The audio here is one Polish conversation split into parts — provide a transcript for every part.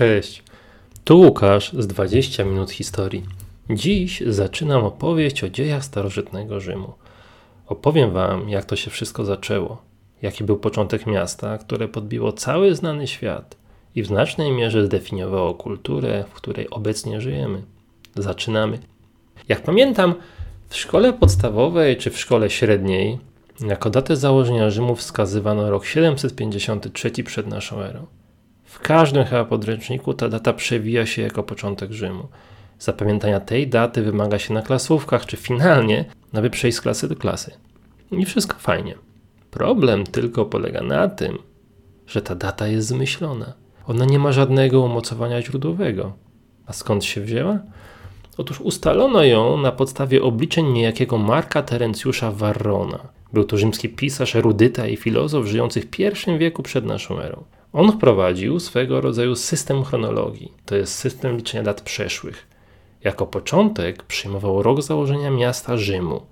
Cześć, tu Łukasz z 20 minut historii. Dziś zaczynam opowieść o dziejach starożytnego Rzymu. Opowiem Wam, jak to się wszystko zaczęło, jaki był początek miasta, które podbiło cały znany świat i w znacznej mierze zdefiniowało kulturę, w której obecnie żyjemy. Zaczynamy. Jak pamiętam, w szkole podstawowej czy w szkole średniej jako datę założenia Rzymu wskazywano rok 753 przed naszą erą. W każdym chyba podręczniku ta data przewija się jako początek Rzymu. Zapamiętania tej daty wymaga się na klasówkach, czy finalnie, aby przejść z klasy do klasy. I wszystko fajnie. Problem tylko polega na tym, że ta data jest zmyślona. Ona nie ma żadnego umocowania źródłowego. A skąd się wzięła? Otóż ustalono ją na podstawie obliczeń niejakiego Marka Terencjusza Varrona. Był to rzymski pisarz, erudyta i filozof żyjący w I wieku przed naszą erą. On wprowadził swego rodzaju system chronologii, to jest system liczenia dat przeszłych. Jako początek przyjmował rok założenia miasta Rzymu,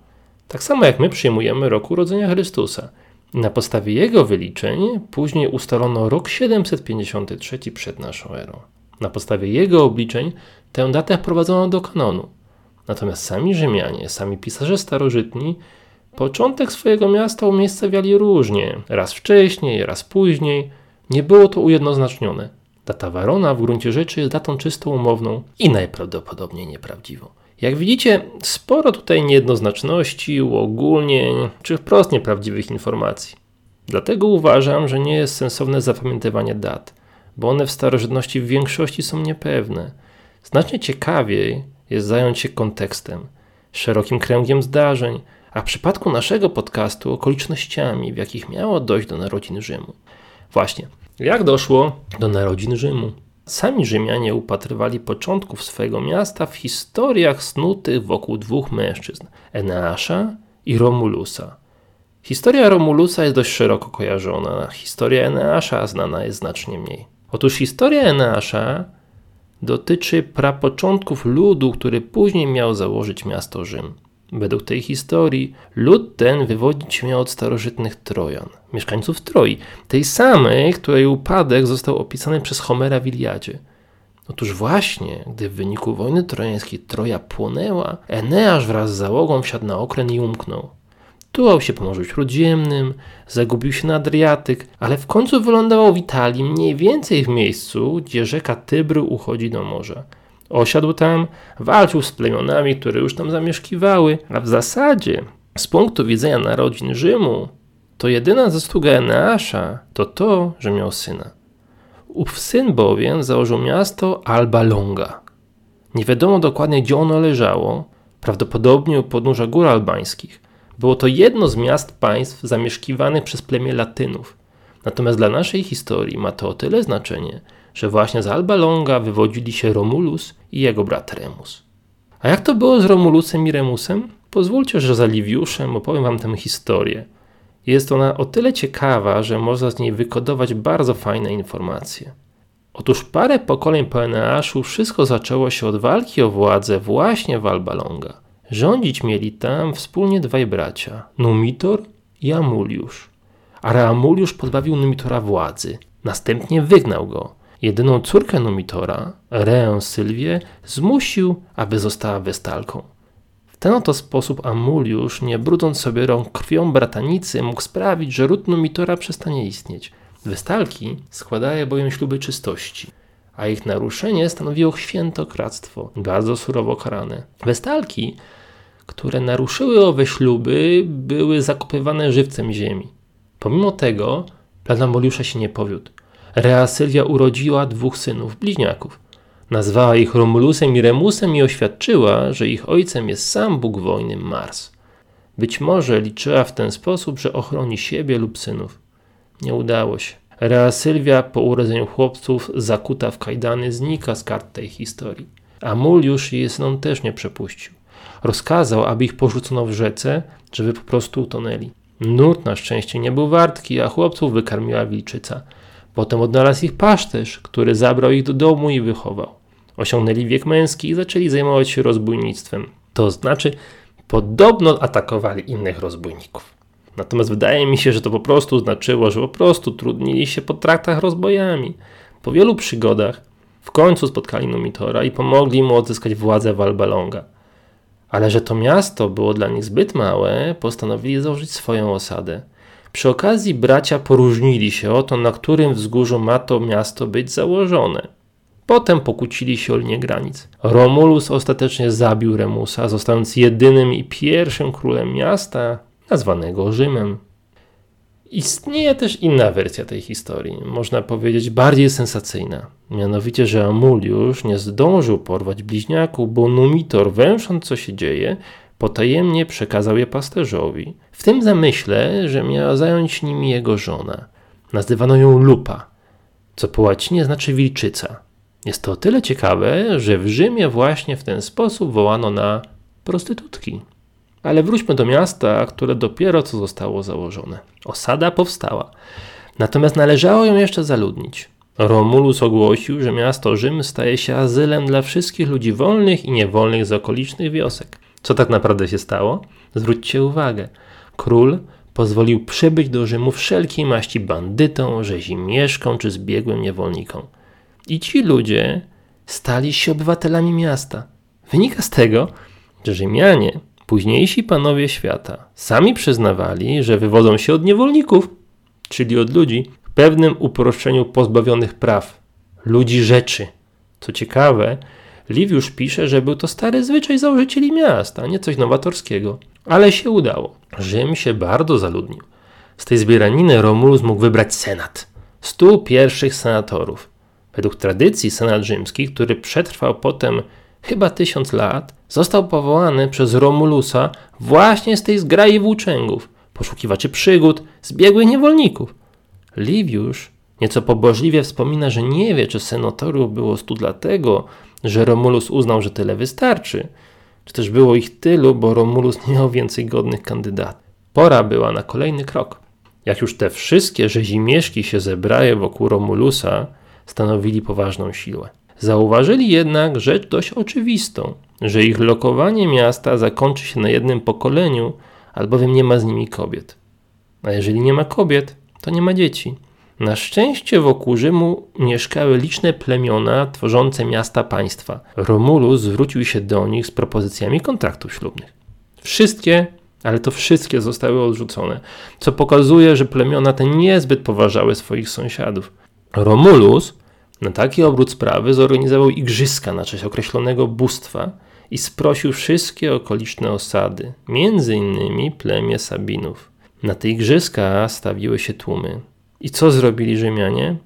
tak samo jak my przyjmujemy rok urodzenia Chrystusa. Na podstawie jego wyliczeń później ustalono rok 753 przed naszą erą. Na podstawie jego obliczeń tę datę wprowadzono do kanonu. Natomiast sami Rzymianie, sami pisarze starożytni, początek swojego miasta umiejscawiali różnie, raz wcześniej, raz później. Nie było to ujednoznacznione. Data Warona w gruncie rzeczy jest datą czysto umowną i najprawdopodobniej nieprawdziwą. Jak widzicie, sporo tutaj niejednoznaczności, uogólnień czy wprost nieprawdziwych informacji. Dlatego uważam, że nie jest sensowne zapamiętywanie dat, bo one w starożytności w większości są niepewne. Znacznie ciekawiej jest zająć się kontekstem, szerokim kręgiem zdarzeń, a w przypadku naszego podcastu okolicznościami, w jakich miało dojść do narodzin Rzymu. Właśnie, jak doszło do narodzin Rzymu? Sami Rzymianie upatrywali początków swojego miasta w historiach snutych wokół dwóch mężczyzn Eneasza i Romulusa. Historia Romulusa jest dość szeroko kojarzona, historia Eneasza znana jest znacznie mniej. Otóż historia Eneasza dotyczy prapoczątków ludu, który później miał założyć miasto Rzym. Według tej historii lud ten wywodzić się miał od starożytnych Trojan, mieszkańców Troi, tej samej, której upadek został opisany przez Homera w Iliadzie. Otóż właśnie, gdy w wyniku wojny trojańskiej Troja płonęła, Eneasz wraz z załogą wsiadł na okręt i umknął. Tułał się po Morzu Śródziemnym, zagubił się na Adriatyk, ale w końcu wylądował w Italii, mniej więcej w miejscu, gdzie rzeka Tybru uchodzi do morza. Osiadł tam, walczył z plemionami, które już tam zamieszkiwały, a w zasadzie, z punktu widzenia narodzin Rzymu, to jedyna zasługa Eneasza to to, że miał syna. Ów syn bowiem założył miasto Alba Longa. Nie wiadomo dokładnie, gdzie ono leżało, prawdopodobnie u podnóża gór albańskich. Było to jedno z miast państw zamieszkiwanych przez plemię Latynów. Natomiast dla naszej historii ma to o tyle znaczenie, że właśnie z Alba Longa wywodzili się Romulus i jego brat Remus. A jak to było z Romulusem i Remusem? Pozwólcie, że za Liviuszem opowiem wam tę historię. Jest ona o tyle ciekawa, że można z niej wykodować bardzo fajne informacje. Otóż parę pokoleń po Eneaszu wszystko zaczęło się od walki o władzę właśnie w Alba Longa. Rządzić mieli tam wspólnie dwaj bracia, Numitor i Amuliusz. Ale Amuliusz pozbawił Numitora władzy, następnie wygnał go, jedyną córkę Numitora, Reę Sylwię, zmusił, aby została westalką. W ten oto sposób Amuliusz, nie brudząc sobie rąk krwią bratanicy, mógł sprawić, że ród Numitora przestanie istnieć. Westalki składają bowiem śluby czystości, a ich naruszenie stanowiło świętokradztwo, bardzo surowo karane. Westalki, które naruszyły owe śluby, były zakopywane żywcem ziemi. Pomimo tego plan Amuliusza się nie powiódł. Rea Sylwia urodziła dwóch synów, bliźniaków. Nazwała ich Romulusem i Remusem i oświadczyła, że ich ojcem jest sam Bóg wojny Mars. Być może liczyła w ten sposób, że ochroni siebie lub synów. Nie udało się. Rea Sylwia po urodzeniu chłopców zakuta w kajdany znika z kart tej historii. Amuliusz jej synom też nie przepuścił. Rozkazał, aby ich porzucono w rzece, żeby po prostu utonęli. Nurt na szczęście nie był wartki, a chłopców wykarmiła wilczyca – Potem odnalazł ich paszterz, który zabrał ich do domu i wychował. Osiągnęli wiek męski i zaczęli zajmować się rozbójnictwem. To znaczy, podobno atakowali innych rozbójników. Natomiast wydaje mi się, że to po prostu znaczyło, że po prostu trudnili się po traktach rozbojami. Po wielu przygodach W końcu spotkali Numitora i pomogli mu odzyskać władzę Walbalonga. Ale że to miasto było dla nich zbyt małe, postanowili założyć swoją osadę. Przy okazji bracia poróżnili się o to, na którym wzgórzu ma to miasto być założone. Potem pokłócili się o linię granic. Romulus ostatecznie zabił Remusa, zostając jedynym i pierwszym królem miasta, nazwanego Rzymem. Istnieje też inna wersja tej historii, można powiedzieć bardziej sensacyjna. Mianowicie, że Amuliusz nie zdążył porwać bliźniaków, bo Numitor, węsząc co się dzieje, potajemnie przekazał je pasterzowi. W tym zamyśle, że miała zająć nimi jego żona. Nazywano ją Lupa, co po łacinie znaczy wilczyca. Jest to o tyle ciekawe, że w Rzymie właśnie w ten sposób wołano na prostytutki. Ale wróćmy do miasta, które dopiero co zostało założone. Osada powstała. Natomiast należało ją jeszcze zaludnić. Romulus ogłosił, że miasto Rzym staje się azylem dla wszystkich ludzi wolnych i niewolnych z okolicznych wiosek. Co tak naprawdę się stało? Zwróćcie uwagę. Król pozwolił przybyć do Rzymu wszelkiej maści bandytom, rzezimieszkom czy zbiegłym niewolnikom. I ci ludzie stali się obywatelami miasta. Wynika z tego, że Rzymianie, późniejsi panowie świata, sami przyznawali, że wywodzą się od niewolników, czyli od ludzi w pewnym uproszczeniu pozbawionych praw, ludzi rzeczy. Co ciekawe, Liviusz pisze, że był to stary zwyczaj założycieli miasta, nie coś nowatorskiego. Ale się udało. Rzym się bardzo zaludnił. Z tej zbieraniny Romulus mógł wybrać senat. Stu pierwszych senatorów. Według tradycji senat rzymski, który przetrwał potem chyba tysiąc lat, został powołany przez Romulusa właśnie z tej zgrai włóczęgów, poszukiwaczy przygód, zbiegłych niewolników. Liviusz nieco pobożliwie wspomina, że nie wie, czy senatorów było stu dlatego, że Romulus uznał, że tyle wystarczy, czy też było ich tylu, bo Romulus nie miał więcej godnych kandydatów. Pora była na kolejny krok. Jak już te wszystkie rzezimieszki się zebrały wokół Romulusa, stanowili poważną siłę. Zauważyli jednak rzecz dość oczywistą, że ich lokowanie miasta zakończy się na jednym pokoleniu, albowiem nie ma z nimi kobiet. A jeżeli nie ma kobiet, to nie ma dzieci. Na szczęście wokół Rzymu mieszkały liczne plemiona tworzące miasta państwa. Romulus zwrócił się do nich z propozycjami kontraktów ślubnych. Wszystkie, ale to wszystkie zostały odrzucone, co pokazuje, że plemiona te niezbyt poważały swoich sąsiadów. Romulus na taki obrót sprawy zorganizował igrzyska na cześć określonego bóstwa i sprosił wszystkie okoliczne osady, między innymi plemię Sabinów. Na te igrzyska stawiły się tłumy. I co zrobili Rzymianie?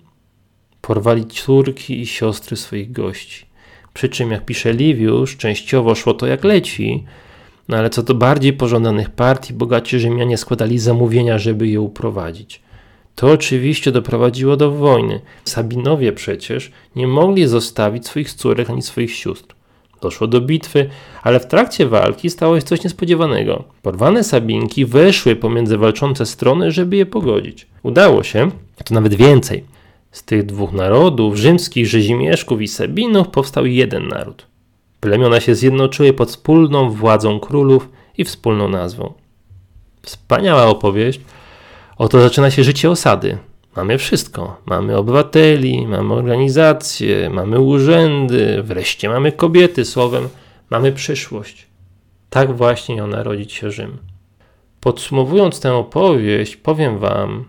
Porwali córki i siostry swoich gości. Przy czym, jak pisze Liviusz, częściowo szło to jak leci, no ale co do bardziej pożądanych partii, bogaci Rzymianie składali zamówienia, żeby je uprowadzić. To oczywiście doprowadziło do wojny. Sabinowie przecież nie mogli zostawić swoich córek ani swoich sióstr. Doszło do bitwy, ale w trakcie walki stało się coś niespodziewanego. Porwane Sabinki weszły pomiędzy walczące strony, żeby je pogodzić. Udało się, a to nawet więcej. Z tych dwóch narodów, rzymskich rzezimieszków i Sabinów, powstał jeden naród. Plemiona się zjednoczyły pod wspólną władzą królów i wspólną nazwą. Wspaniała opowieść. Oto zaczyna się życie osady. Mamy wszystko. Mamy obywateli, mamy organizacje, mamy urzędy, wreszcie mamy kobiety, słowem, mamy przyszłość. Tak właśnie ją narodzić się Rzym. Podsumowując tę opowieść, powiem Wam,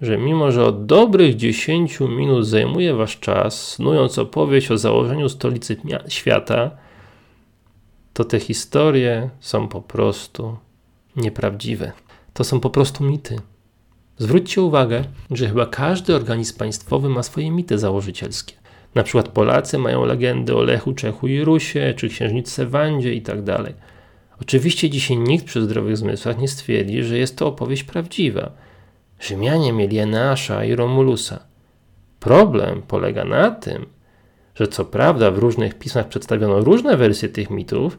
że mimo, że od dobrych 10 minut zajmuje Wasz czas, snując opowieść o założeniu stolicy świata, to te historie są po prostu nieprawdziwe. To są po prostu mity. Zwróćcie uwagę, że chyba każdy organizm państwowy ma swoje mity założycielskie. Na przykład Polacy mają legendy o Lechu, Czechu i Rusie, czy księżniczce Wandzie itd. Tak Oczywiście dzisiaj nikt przy zdrowych zmysłach nie stwierdzi, że jest to opowieść prawdziwa. Rzymianie mieli Eneasza i Romulusa. Problem polega na tym, że co prawda w różnych pismach przedstawiono różne wersje tych mitów,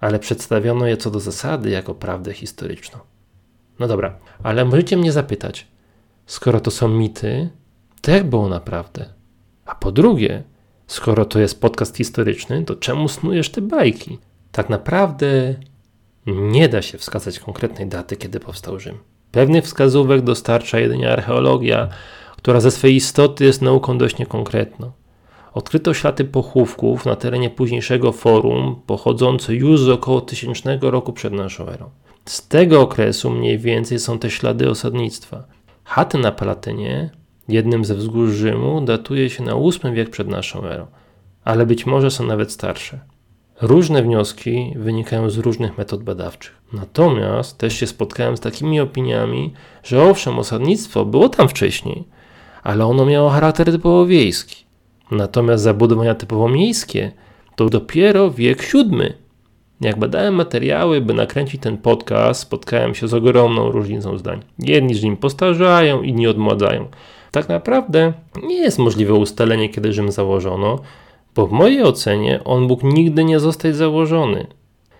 ale przedstawiono je co do zasady jako prawdę historyczną. No dobra, ale możecie mnie zapytać, skoro to są mity, to jak było naprawdę? A po drugie, skoro to jest podcast historyczny, to czemu snujesz te bajki? Tak naprawdę nie da się wskazać konkretnej daty, kiedy powstał Rzym. Pewnych wskazówek dostarcza jedynie archeologia, która ze swej istoty jest nauką dość niekonkretną. odkryto ślady pochówków na terenie późniejszego forum, pochodzące już z około 1000 roku przed naszą erą. Z tego okresu mniej więcej są te ślady osadnictwa. Chaty na Palatynie, jednym ze wzgórz Rzymu, datuje się na VIII wiek przed naszą erą, ale być może są nawet starsze. Różne wnioski wynikają z różnych metod badawczych. Natomiast też się spotkałem z takimi opiniami, że owszem, osadnictwo było tam wcześniej, ale ono miało charakter typowo wiejski. Natomiast zabudowania typowo miejskie to dopiero wiek VII. Jak badałem materiały, by nakręcić ten podcast, spotkałem się z ogromną różnicą zdań. Jedni z nim postarzają, inni odmładzają. Tak naprawdę nie jest możliwe ustalenie, kiedy Rzym założono, bo w mojej ocenie on mógł nigdy nie zostać założony.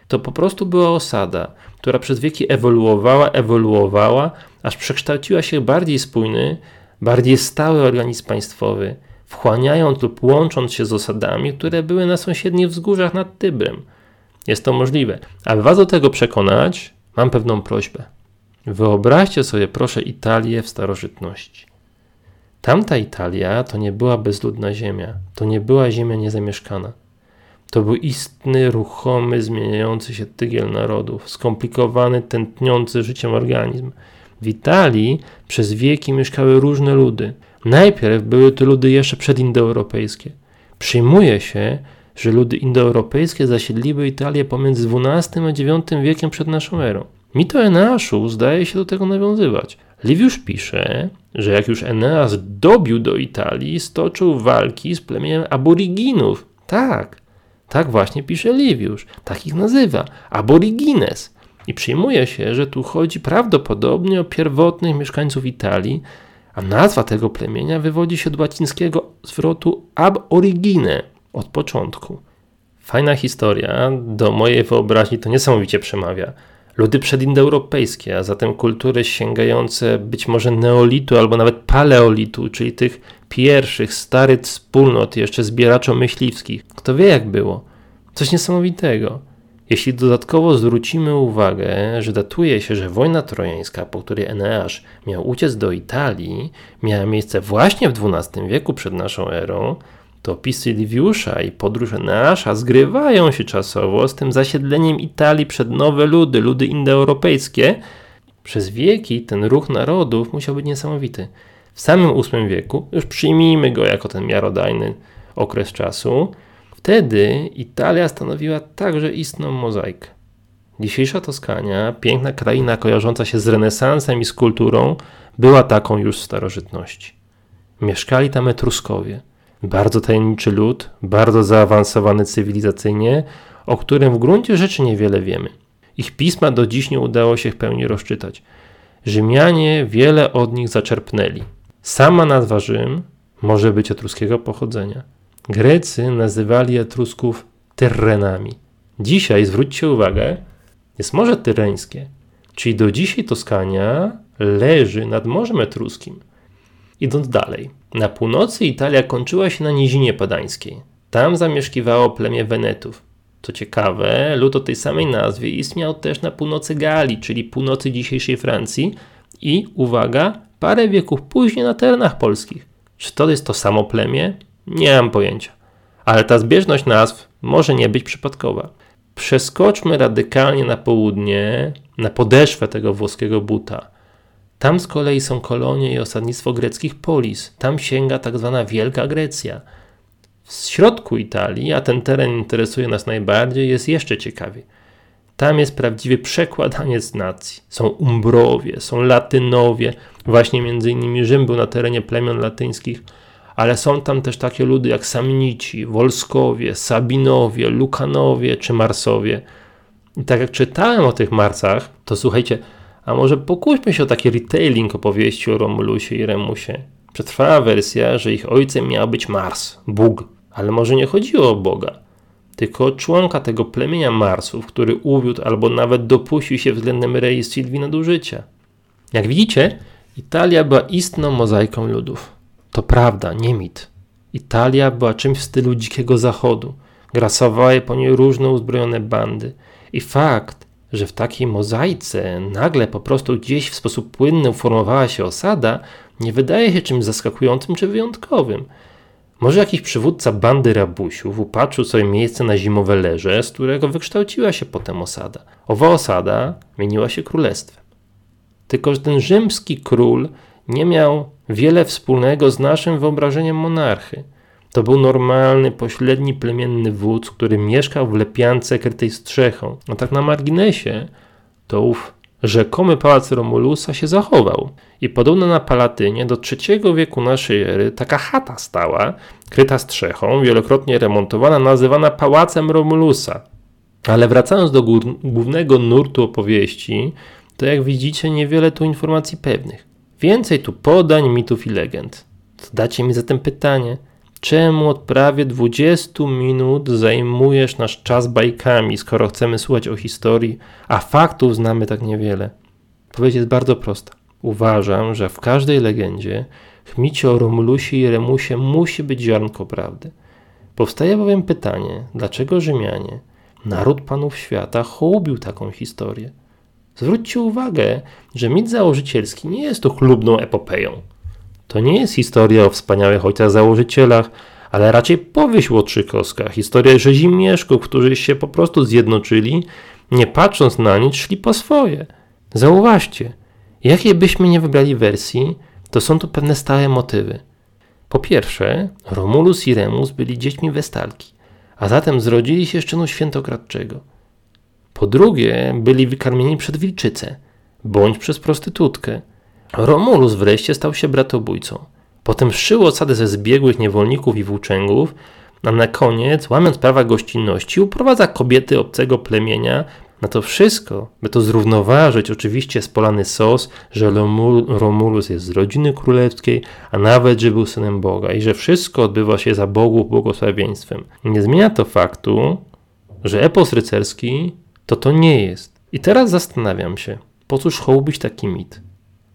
To po prostu była osada, która przez wieki ewoluowała, ewoluowała, aż przekształciła się w bardziej spójny, bardziej stały organizm państwowy, wchłaniając lub łącząc się z osadami, które były na sąsiednich wzgórzach nad Tybrem. Jest to możliwe. Aby Was do tego przekonać, mam pewną prośbę. Wyobraźcie sobie proszę Italię w starożytności. Tamta Italia to nie była bezludna ziemia, to nie była ziemia niezamieszkana. To był istny, ruchomy, zmieniający się tygiel narodów, skomplikowany, tętniący życiem organizm. W Italii przez wieki mieszkały różne ludy. Najpierw były to ludy jeszcze przedindoeuropejskie. Przyjmuje się, że ludy indoeuropejskie zasiedliły Italię pomiędzy XII a IX wiekiem przed naszą erą. Mito Eneaszu zdaje się do tego nawiązywać. Liviusz pisze, że jak już Eneas dobił do Italii, stoczył walki z plemieniem aboriginów. Tak, tak właśnie pisze Liviusz, tak ich nazywa, aborigines. I przyjmuje się, że tu chodzi prawdopodobnie o pierwotnych mieszkańców Italii, a nazwa tego plemienia wywodzi się od łacińskiego zwrotu ab origine, od początku. Fajna historia, do mojej wyobraźni to niesamowicie przemawia ludy przedindoeuropejskie, a zatem kultury sięgające być może neolitu albo nawet paleolitu, czyli tych pierwszych, starych wspólnot jeszcze zbieraczo-myśliwskich. Kto wie jak było? Coś niesamowitego. Jeśli dodatkowo zwrócimy uwagę, że datuje się, że wojna trojańska, po której Eneasz miał uciec do Italii, miała miejsce właśnie w XII wieku przed naszą erą, to opisy Liviusza i podróż Eneasza zgrywają się czasowo z tym zasiedleniem Italii przed nowe ludy, ludy indoeuropejskie. Przez wieki ten ruch narodów musiał być niesamowity. W samym VIII wieku, już przyjmijmy go jako ten miarodajny okres czasu, wtedy Italia stanowiła także istną mozaikę. Dzisiejsza Toskania, piękna kraina kojarząca się z renesansem i z kulturą, była taką już w starożytności. Mieszkali tam Etruskowie – bardzo tajemniczy lud, bardzo zaawansowany cywilizacyjnie, o którym w gruncie rzeczy niewiele wiemy. Ich pisma do dziś nie udało się w pełni rozczytać. Rzymianie wiele od nich zaczerpnęli. Sama nazwa Rzym może być etruskiego pochodzenia. Grecy nazywali Etrusków Tyrrenami. Dzisiaj, zwróćcie uwagę, jest Morze Tyreńskie, czyli do dzisiaj Toskania leży nad Morzem Etruskim. Idąc dalej, na północy Italia kończyła się na Nizinie Padańskiej. Tam zamieszkiwało plemię Wenetów. Co ciekawe, lud o tej samej nazwie istniał też na północy Galii, czyli północy dzisiejszej Francji i, uwaga, parę wieków później na terenach polskich. Czy to jest to samo plemię? Nie mam pojęcia. Ale ta zbieżność nazw może nie być przypadkowa. Przeskoczmy radykalnie na południe, na podeszwę tego włoskiego buta – tam z kolei są kolonie i osadnictwo greckich polis. Tam sięga tak zwana Wielka Grecja. W środku Italii, a ten teren interesuje nas najbardziej, jest jeszcze ciekawiej. Tam jest prawdziwy przekładaniec nacji. Są Umbrowie, są Latynowie, właśnie między innymi Rzym był na terenie plemion latyńskich, ale są tam też takie ludy jak Samnici, Wolskowie, Sabinowie, Lukanowie czy Marsowie. I tak jak czytałem o tych Marsach, to słuchajcie, a może pokuśmy się o taki retailing opowieści o Romulusie i Remusie. Przetrwała wersja, że ich ojcem miał być Mars, Bóg, ale może nie chodziło o Boga, tylko o członka tego plemienia Marsów, który uwiódł albo nawet dopuścił się względem Rei Sylwii nadużycia. Jak widzicie, Italia była istną mozaiką ludów. To prawda, nie mit. Italia była czymś w stylu dzikiego zachodu. Grasowały po niej różne uzbrojone bandy. I fakt, że w takiej mozaice nagle po prostu gdzieś w sposób płynny uformowała się osada, nie wydaje się czymś zaskakującym czy wyjątkowym. Może jakiś przywódca bandy rabusiów upatrzył sobie miejsce na zimowe leże, z którego wykształciła się potem osada. Owa osada mieniła się królestwem. Tylko, że ten rzymski król nie miał wiele wspólnego z naszym wyobrażeniem monarchy. To był normalny, pośredni plemienny wódz, który mieszkał w lepiance krytej strzechą. A tak na marginesie, to ów rzekomy pałac Romulusa się zachował. I podobno na Palatynie do III wieku naszej ery taka chata stała, kryta strzechą, wielokrotnie remontowana, nazywana Pałacem Romulusa. Ale wracając do głównego nurtu opowieści, to jak widzicie niewiele tu informacji pewnych. Więcej tu podań, mitów i legend. Zadacie mi zatem pytanie, czemu od prawie 20 minut zajmujesz nasz czas bajkami, skoro chcemy słuchać o historii, a faktów znamy tak niewiele? Odpowiedź jest bardzo prosta. Uważam, że w każdej legendzie, chmicie o Romulusie i Remusie musi być ziarnko prawdy. Powstaje bowiem pytanie, dlaczego Rzymianie, naród panów świata, hołubił taką historię? Zwróćcie uwagę, że mit założycielski nie jest to chlubną epopeją. To nie jest historia o wspaniałych ojcach założycielach, ale raczej powieść łotrzykowska, historia rzezimieszków, którzy się po prostu zjednoczyli, nie patrząc na nic, szli po swoje. Zauważcie, jakie byśmy nie wybrali wersji, to są tu pewne stałe motywy. Po pierwsze, Romulus i Remus byli dziećmi Westalki, a zatem zrodzili się z czynu świętokradczego. Po drugie, byli wykarmieni przed wilczycę, bądź przez prostytutkę. Romulus wreszcie stał się bratobójcą. Potem szył osadę ze zbiegłych niewolników i włóczęgów, a na koniec, łamiąc prawa gościnności, uprowadza kobiety obcego plemienia na to wszystko, by to zrównoważyć oczywiście spolany sos, że Romulus jest z rodziny królewskiej, a nawet, że był synem Boga i że wszystko odbywa się za Bogów błogosławieństwem. Nie zmienia to faktu, że epos rycerski to to nie jest. I teraz zastanawiam się, po cóż hołubić taki mit?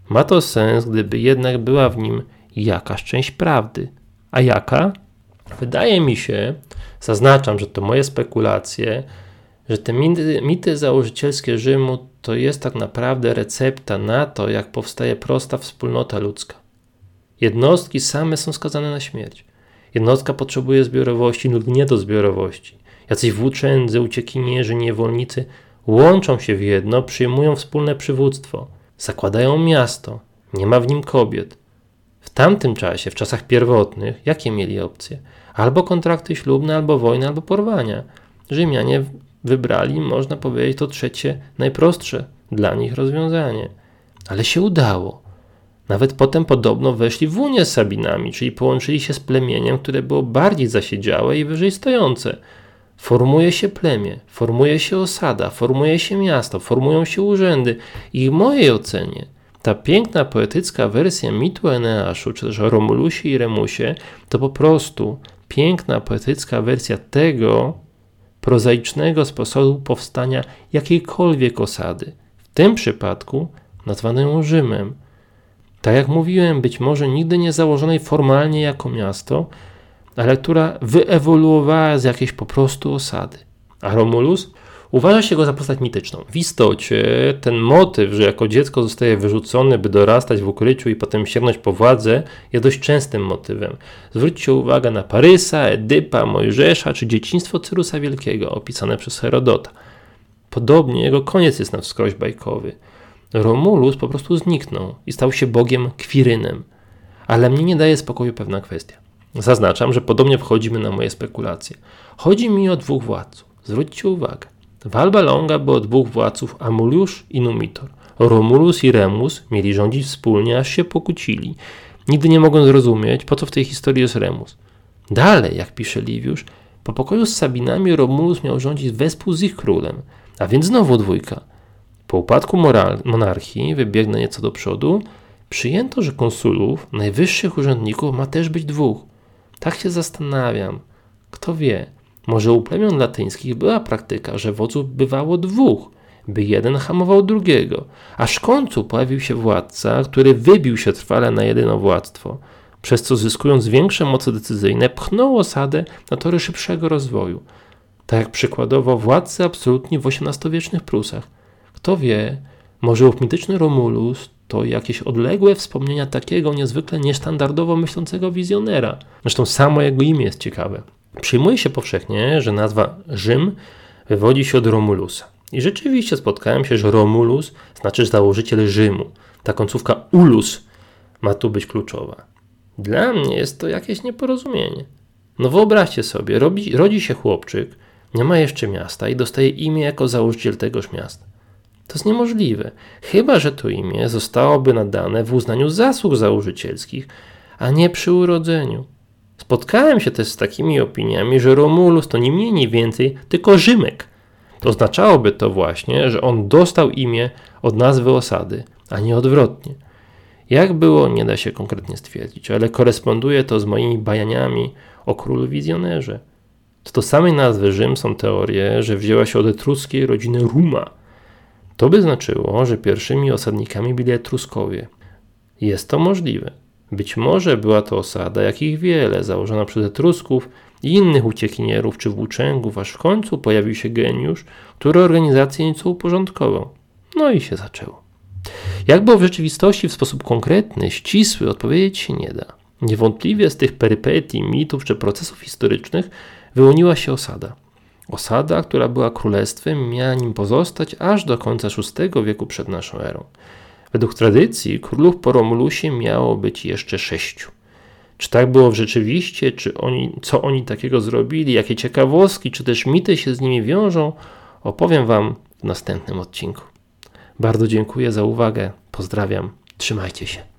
Ma to sens, gdyby jednak była w nim jakaś część prawdy. A jaka? Wydaje mi się, zaznaczam, że to moje spekulacje, że te mity, mity założycielskie Rzymu to jest tak naprawdę recepta na to, jak powstaje prosta wspólnota ludzka. Jednostki same są skazane na śmierć. Jednostka potrzebuje zbiorowości lub nie do zbiorowości. Jacyś włóczędzy, uciekinierzy, niewolnicy łączą się w jedno, przyjmują wspólne przywództwo, zakładają miasto, nie ma w nim kobiet. W tamtym czasie, w czasach pierwotnych, jakie mieli opcje? Albo kontrakty ślubne, albo wojna, albo porwania. Rzymianie wybrali, można powiedzieć, to trzecie, najprostsze dla nich rozwiązanie. Ale się udało. Nawet potem podobno weszli w unię z Sabinami, czyli połączyli się z plemieniem, które było bardziej zasiedziałe i wyżej stojące. Formuje się plemię, formuje się osada, formuje się miasto, formują się urzędy i w mojej ocenie ta piękna poetycka wersja mitu Eneaszu, czy też o Romulusie i Remusie, to po prostu piękna poetycka wersja tego prozaicznego sposobu powstania jakiejkolwiek osady. W tym przypadku nazwano ją Rzymem. Tak jak mówiłem, być może nigdy nie założonej formalnie jako miasto, ale która wyewoluowała z jakiejś po prostu osady. A Romulus? Uważa się go za postać mityczną. W istocie ten motyw, że jako dziecko zostaje wyrzucony, by dorastać w ukryciu i potem sięgnąć po władzę, jest dość częstym motywem. Zwróćcie uwagę na Parysa, Edypa, Mojżesza czy dzieciństwo Cyrusa Wielkiego, opisane przez Herodota. Podobnie jego koniec jest na wskroś bajkowy. Romulus po prostu zniknął i stał się bogiem Kwirynem. Ale mnie nie daje spokoju pewna kwestia. Zaznaczam, że podobnie wchodzimy na moje spekulacje. Chodzi mi o dwóch władców. Zwróćcie uwagę. W Alba Longa było dwóch władców, Amuliusz i Numitor. Romulus i Remus mieli rządzić wspólnie, aż się pokłócili. Nigdy nie mogą zrozumieć, po co w tej historii jest Remus. Dalej, jak pisze Liviusz, po pokoju z Sabinami Romulus miał rządzić wespół z ich królem, a więc znowu dwójka. Po upadku moral, monarchii, wybiegnę nieco do przodu, przyjęto, że konsulów, najwyższych urzędników ma też być dwóch. Tak się zastanawiam. Kto wie, może u plemion latyńskich była praktyka, że wodzów bywało dwóch, by jeden hamował drugiego, aż w końcu pojawił się władca, który wybił się trwale na jedynowładztwo, przez co zyskując większe moce decyzyjne, pchnął osadę na tory szybszego rozwoju. Tak jak przykładowo władcy absolutni w XVIII-wiecznych Prusach. Kto wie, może ów mityczny Romulus to jakieś odległe wspomnienia takiego niezwykle niestandardowo myślącego wizjonera. Zresztą samo jego imię jest ciekawe. Przyjmuje się powszechnie, że nazwa Rzym wywodzi się od Romulusa. I rzeczywiście spotkałem się, że Romulus znaczy założyciel Rzymu. Ta końcówka ulus ma tu być kluczowa. Dla mnie jest to jakieś nieporozumienie. No wyobraźcie sobie, rodzi, rodzi się chłopczyk, nie ma jeszcze miasta i dostaje imię jako założyciel tegoż miasta. To jest niemożliwe, chyba że to imię zostałoby nadane w uznaniu zasług założycielskich, a nie przy urodzeniu. Spotkałem się też z takimi opiniami, że Romulus to nie mniej, nie więcej, tylko Rzymek. To oznaczałoby to właśnie, że on dostał imię od nazwy osady, a nie odwrotnie. Jak było, nie da się konkretnie stwierdzić, ale koresponduje to z moimi bajaniami o królu wizjonerze. Co do samej nazwy Rzym są teorie, że wzięła się od etruskiej rodziny Ruma. To by znaczyło, że pierwszymi osadnikami byli Etruskowie. Jest to możliwe. Być może była to osada, jakich wiele, założona przez Etrusków i innych uciekinierów czy włóczęgów, aż w końcu pojawił się geniusz, który organizację nieco uporządkował. No i się zaczęło. Jak było w rzeczywistości w sposób konkretny, ścisły, odpowiedzieć się nie da. Niewątpliwie z tych perypetii, mitów czy procesów historycznych wyłoniła się osada. Osada, która była królestwem, miała nim pozostać aż do końca VI wieku przed naszą erą. Według tradycji królów po Romulusie miało być jeszcze sześciu. Czy tak było w rzeczywiście, czy oni, co oni takiego zrobili, jakie ciekawostki, czy też mity się z nimi wiążą, opowiem Wam w następnym odcinku. Bardzo dziękuję za uwagę. Pozdrawiam. Trzymajcie się.